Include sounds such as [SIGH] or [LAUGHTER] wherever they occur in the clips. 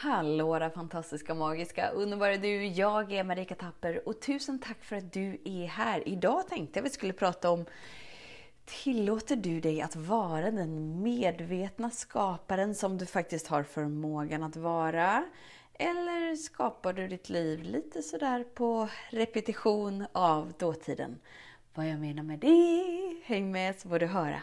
Hallå där fantastiska, magiska, underbara du! Jag är Marika Tapper och tusen tack för att du är här. Idag tänkte jag vi skulle prata om Tillåter du dig att vara den medvetna skaparen som du faktiskt har förmågan att vara? Eller skapar du ditt liv lite sådär på repetition av dåtiden? Vad jag menar med det, häng med så får du höra.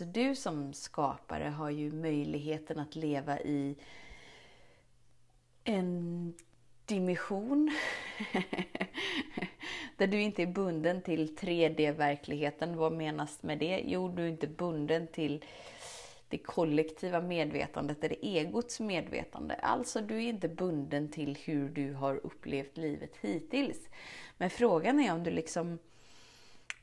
Så du som skapare har ju möjligheten att leva i en dimension [LAUGHS] där du inte är bunden till 3D-verkligheten. Vad menas med det? Jo, du är inte bunden till det kollektiva medvetandet eller egots medvetande. Alltså, du är inte bunden till hur du har upplevt livet hittills. Men frågan är om du liksom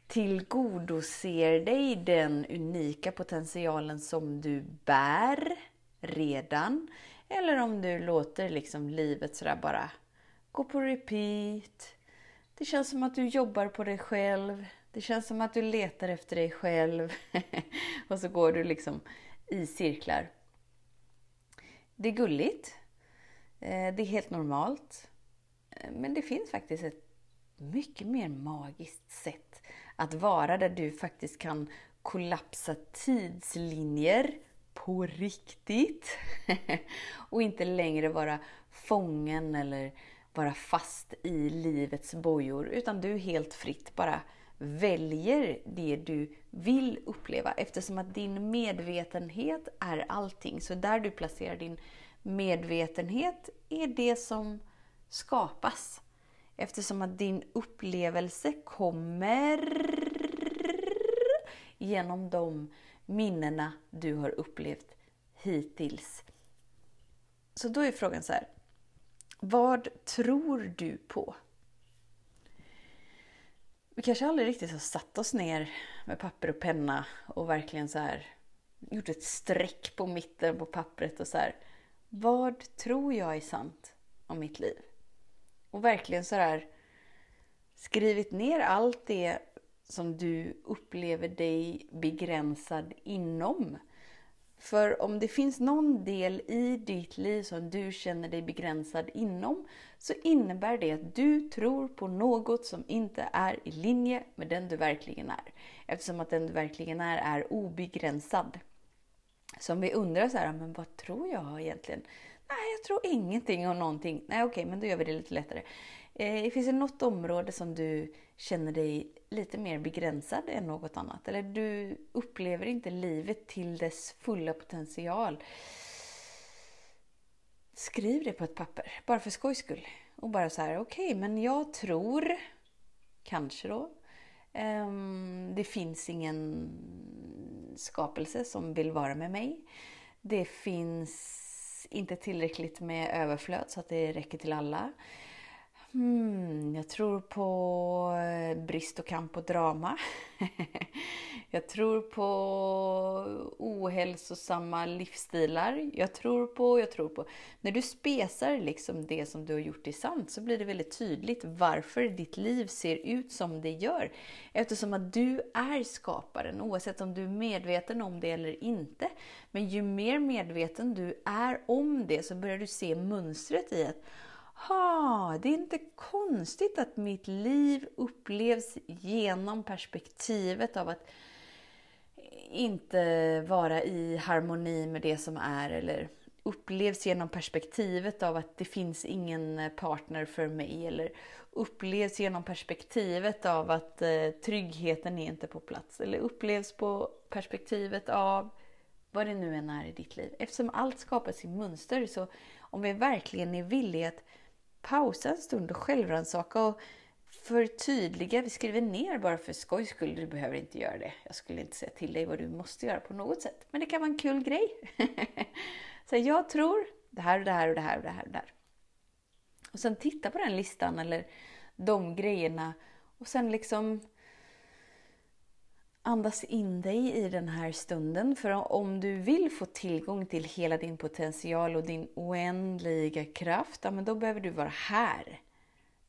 tillgodoser dig den unika potentialen som du bär redan. Eller om du låter liksom livet sådär bara gå på repeat. Det känns som att du jobbar på dig själv. Det känns som att du letar efter dig själv. [LAUGHS] och så går du liksom i cirklar. Det är gulligt. Eh, det är helt normalt. Eh, men det finns faktiskt ett mycket mer magiskt sätt att vara där du faktiskt kan kollapsa tidslinjer på riktigt. [LAUGHS] och inte längre vara fången eller vara fast i livets bojor. Utan du helt fritt bara väljer det du vill uppleva. Eftersom att din medvetenhet är allting. Så där du placerar din medvetenhet är det som skapas. Eftersom att din upplevelse kommer genom de minnena du har upplevt hittills. Så då är frågan så här. Vad tror du på? Vi kanske aldrig riktigt har satt oss ner med papper och penna och verkligen så här gjort ett streck på mitten på pappret och så här. Vad tror jag är sant om mitt liv? Och verkligen så här skrivit ner allt det som du upplever dig begränsad inom. För om det finns någon del i ditt liv som du känner dig begränsad inom så innebär det att du tror på något som inte är i linje med den du verkligen är. Eftersom att den du verkligen är är obegränsad. Så om vi undrar så här, men vad tror jag egentligen? Nej, jag tror ingenting om någonting. Nej, okej, men då gör vi det lite lättare. Eh, finns det något område som du känner dig lite mer begränsad än något annat? Eller du upplever inte livet till dess fulla potential? Skriv det på ett papper, bara för skojs skull. Och bara så här, okej, okay, men jag tror, kanske då, eh, det finns ingen skapelse som vill vara med mig. Det finns inte tillräckligt med överflöd så att det räcker till alla. Hmm, jag tror på eh, brist och kamp och drama. [LAUGHS] jag tror på ohälsosamma livsstilar. Jag tror på, jag tror på. När du spesar liksom det som du har gjort till sant så blir det väldigt tydligt varför ditt liv ser ut som det gör. Eftersom att du är skaparen oavsett om du är medveten om det eller inte. Men ju mer medveten du är om det så börjar du se mönstret i att ha, det är inte konstigt att mitt liv upplevs genom perspektivet av att inte vara i harmoni med det som är eller upplevs genom perspektivet av att det finns ingen eh, partner för mig eller upplevs genom perspektivet av att eh, tryggheten är inte på plats eller upplevs på perspektivet av vad det nu än är i ditt liv. Eftersom allt skapas i mönster så om vi verkligen är villiga att pausa en stund och självrannsaka och förtydliga. Vi skriver ner bara för skojs skull. Du behöver inte göra det. Jag skulle inte säga till dig vad du måste göra på något sätt. Men det kan vara en kul grej. [LAUGHS] Så jag tror det här och det här och det här och det här och det här. Och sen titta på den listan eller de grejerna och sen liksom andas in dig i den här stunden. För om du vill få tillgång till hela din potential och din oändliga kraft, ja, men då behöver du vara här.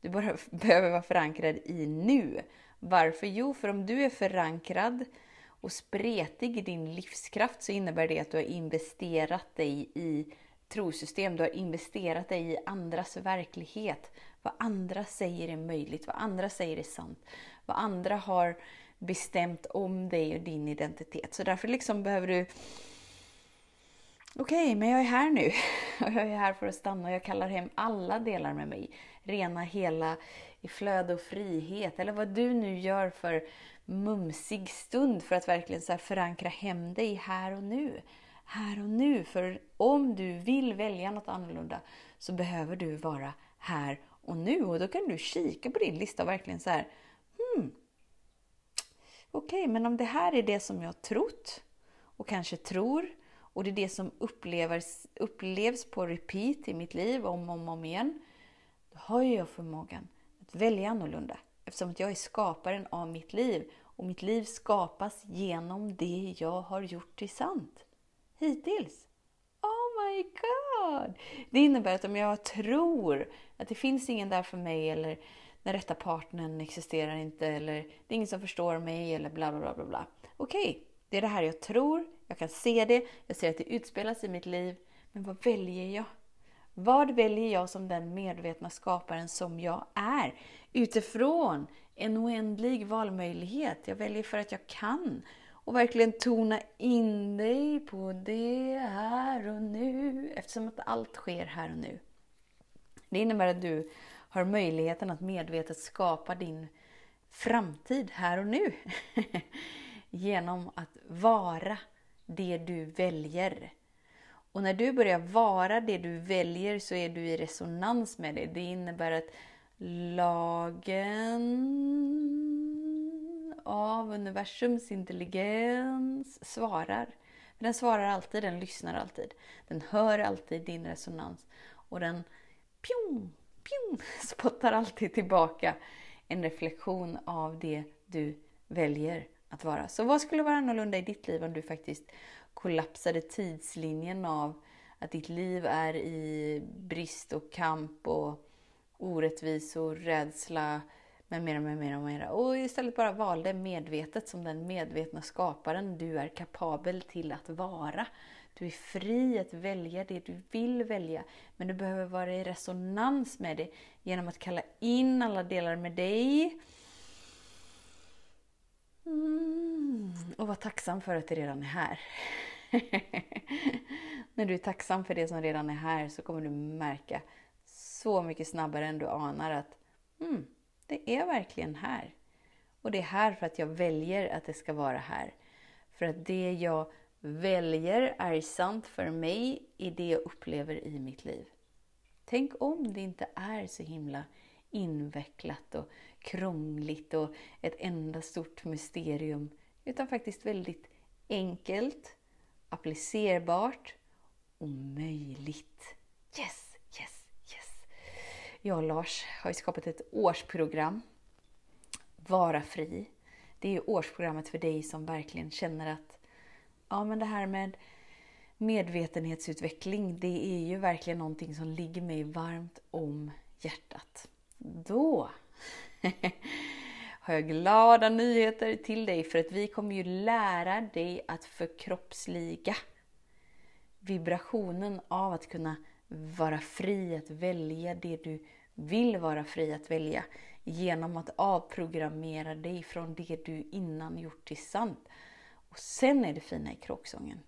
Du [LAUGHS] behöver vara förankrad i nu. Varför? Jo, för om du är förankrad och spretig i din livskraft så innebär det att du har investerat dig i trosystem. Du har investerat dig i andras verklighet. Vad andra säger är möjligt, vad andra säger är sant. Vad andra har bestämt om dig och din identitet. Så därför liksom behöver du Okej, okay, men jag är här nu. [LAUGHS] Och jag är här för att stanna och jag kallar hem alla delar med mig. Rena, hela, i flöde och frihet. Eller vad du nu gör för mumsig stund för att verkligen så förankra hem dig här och nu. Här och nu. För om du vill välja något annorlunda så behöver du vara här och nu. Och då kan du kika på din lista och verkligen så här, hmm, okej, okay, men om det här är det som jag trott och kanske tror och det är det som upplevs, upplevs på repeat i mitt liv om och om, om igen, då har jag förmågan att välja annorlunda. Eftersom att jag är skaparen av mitt liv och mitt liv skapas genom det jag har gjort till sant. Hittills. Oh my god! Det innebär att om jag tror att det finns ingen där för mig eller den rätta partnern existerar inte eller det är ingen som förstår mig eller bla bla bla bla. Okej, okay, det är det här jag tror, jag kan se det, jag ser att det utspelas i mitt liv. Men vad väljer jag? Vad väljer jag som den medvetna skaparen som jag är? Utifrån en oändlig valmöjlighet. Jag väljer för att jag kan. Och verkligen tona in dig på det här. Eftersom att allt sker här och nu. Det innebär att du har möjligheten att medvetet skapa din framtid här och nu. [LAUGHS] Genom att vara det du väljer. Och när du börjar vara det du väljer så är du i resonans med det. Det innebär att lagen av universums intelligens svarar. Den svarar alltid, den lyssnar alltid. Den hör alltid din resonans. Och den pjong, pjong, [LAUGHS] spottar alltid tillbaka en reflektion av det du väljer att vara. Så vad skulle vara annorlunda i ditt liv om du faktiskt kollapsade tidslinjen av att ditt liv är i brist och kamp och orättvisor, rädsla med mera, med mera, med mera. Och istället bara valde medvetet som den medvetna skaparen du är kapabel till att vara. Du är fri att välja det du vill välja, men du behöver vara i resonans med det genom att kalla in alla delar med dig. Mm, och vara tacksam för att det redan är här. [LAUGHS] När du är tacksam för det som redan är här så kommer du märka så mycket snabbare än du anar att mm, det är verkligen här. Och det är här för att jag väljer att det ska vara här. För att det jag väljer är sant för mig i det jag upplever i mitt liv. Tänk om det inte är så himla invecklat och krångligt och ett enda stort mysterium, utan faktiskt väldigt enkelt, applicerbart och möjligt. Yes! Jag och Lars har skapat ett årsprogram, Vara fri. Det är årsprogrammet för dig som verkligen känner att ja, men det här med medvetenhetsutveckling, det är ju verkligen någonting som ligger mig varmt om hjärtat. Då [LAUGHS] har jag glada nyheter till dig för att vi kommer ju lära dig att förkroppsliga vibrationen av att kunna vara fri att välja det du vill vara fri att välja genom att avprogrammera dig från det du innan gjort till sant. Och sen är det fina i kråksången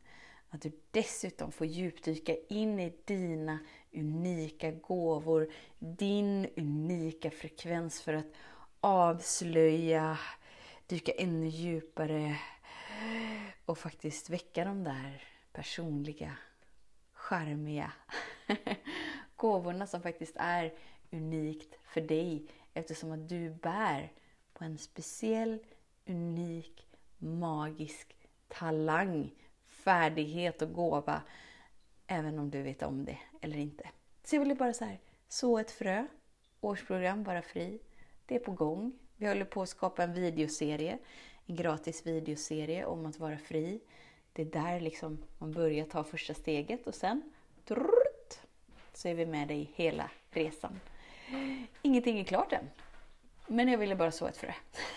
att du dessutom får djupdyka in i dina unika gåvor, din unika frekvens för att avslöja, dyka ännu djupare och faktiskt väcka de där personliga, charmiga [LAUGHS] gåvorna som faktiskt är unikt för dig eftersom att du bär på en speciell, unik, magisk talang, färdighet och gåva Även om du vet om det eller inte. Så jag ville bara så här, så ett frö. Årsprogram Vara Fri. Det är på gång. Vi håller på att skapa en videoserie. En gratis videoserie om att vara fri. Det är där liksom man börjar ta första steget och sen så är vi med dig hela resan. Ingenting är klart än. Men jag ville bara så ett frö.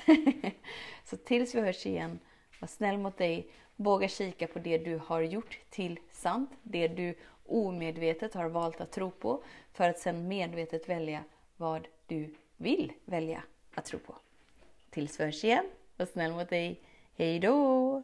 [LAUGHS] så tills vi hörs igen, var snäll mot dig. Våga kika på det du har gjort till sant. Det du omedvetet har valt att tro på. För att sen medvetet välja vad du vill välja att tro på. Tills vi hörs igen, var snäll mot dig. Hej då!